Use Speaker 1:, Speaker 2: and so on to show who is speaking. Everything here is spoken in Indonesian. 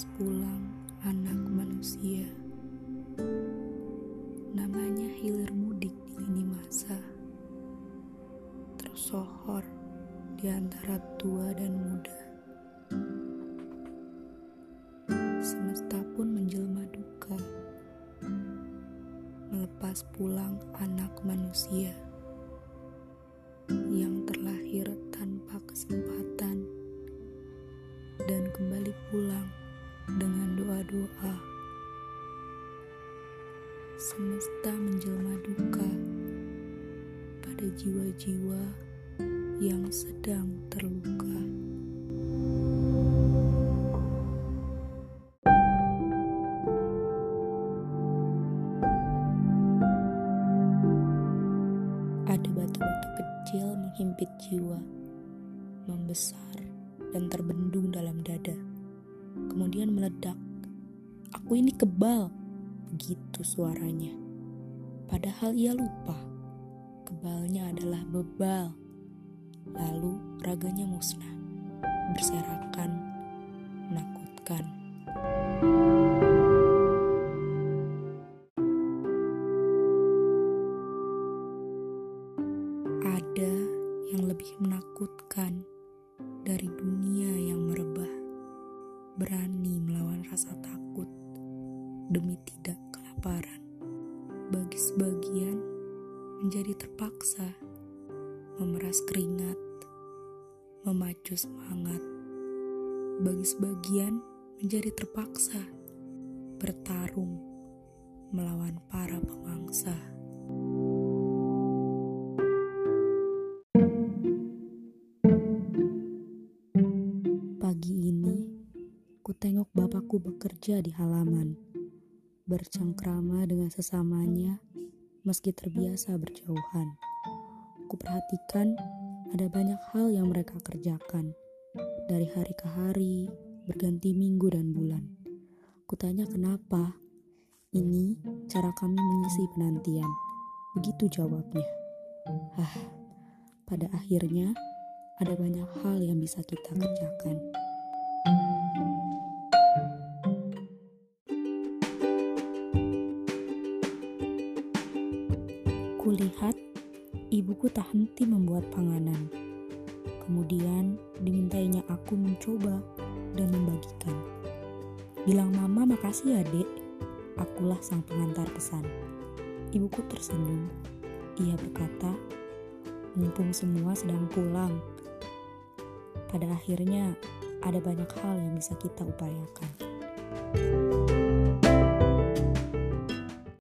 Speaker 1: lekas pulang anak manusia. Namanya hilir mudik di lini masa. Tersohor di antara tua dan muda. Semesta pun menjelma duka. Melepas pulang anak manusia yang terlahir tanpa kesempatan. Semesta menjelma duka pada jiwa-jiwa yang sedang terluka. Ada batu-batu kecil menghimpit jiwa, membesar dan terbendung dalam dada. Kemudian meledak. Aku ini kebal, begitu suaranya. Padahal ia lupa, kebalnya adalah bebal. Lalu raganya musnah, berserakan, menakutkan. Ada yang lebih menakutkan dari dunia yang merebah, berani melawan rasa takut demi tidak kelaparan. Bagi sebagian menjadi terpaksa memeras keringat, memacu semangat. Bagi sebagian menjadi terpaksa bertarung melawan para pemangsa. Pagi ini, ku tengok bapakku bekerja di halaman, bercengkrama dengan sesamanya meski terbiasa berjauhan. Ku perhatikan ada banyak hal yang mereka kerjakan, dari hari ke hari, berganti minggu dan bulan. Kutanya kenapa, ini cara kami mengisi penantian. Begitu jawabnya. Ah, pada akhirnya ada banyak hal yang bisa kita kerjakan. Kulihat ibuku tak henti membuat panganan. Kemudian dimintainya aku mencoba dan membagikan. Bilang mama makasih ya dek, akulah sang pengantar pesan. Ibuku tersenyum. Ia berkata, mumpung semua sedang pulang. Pada akhirnya ada banyak hal yang bisa kita upayakan.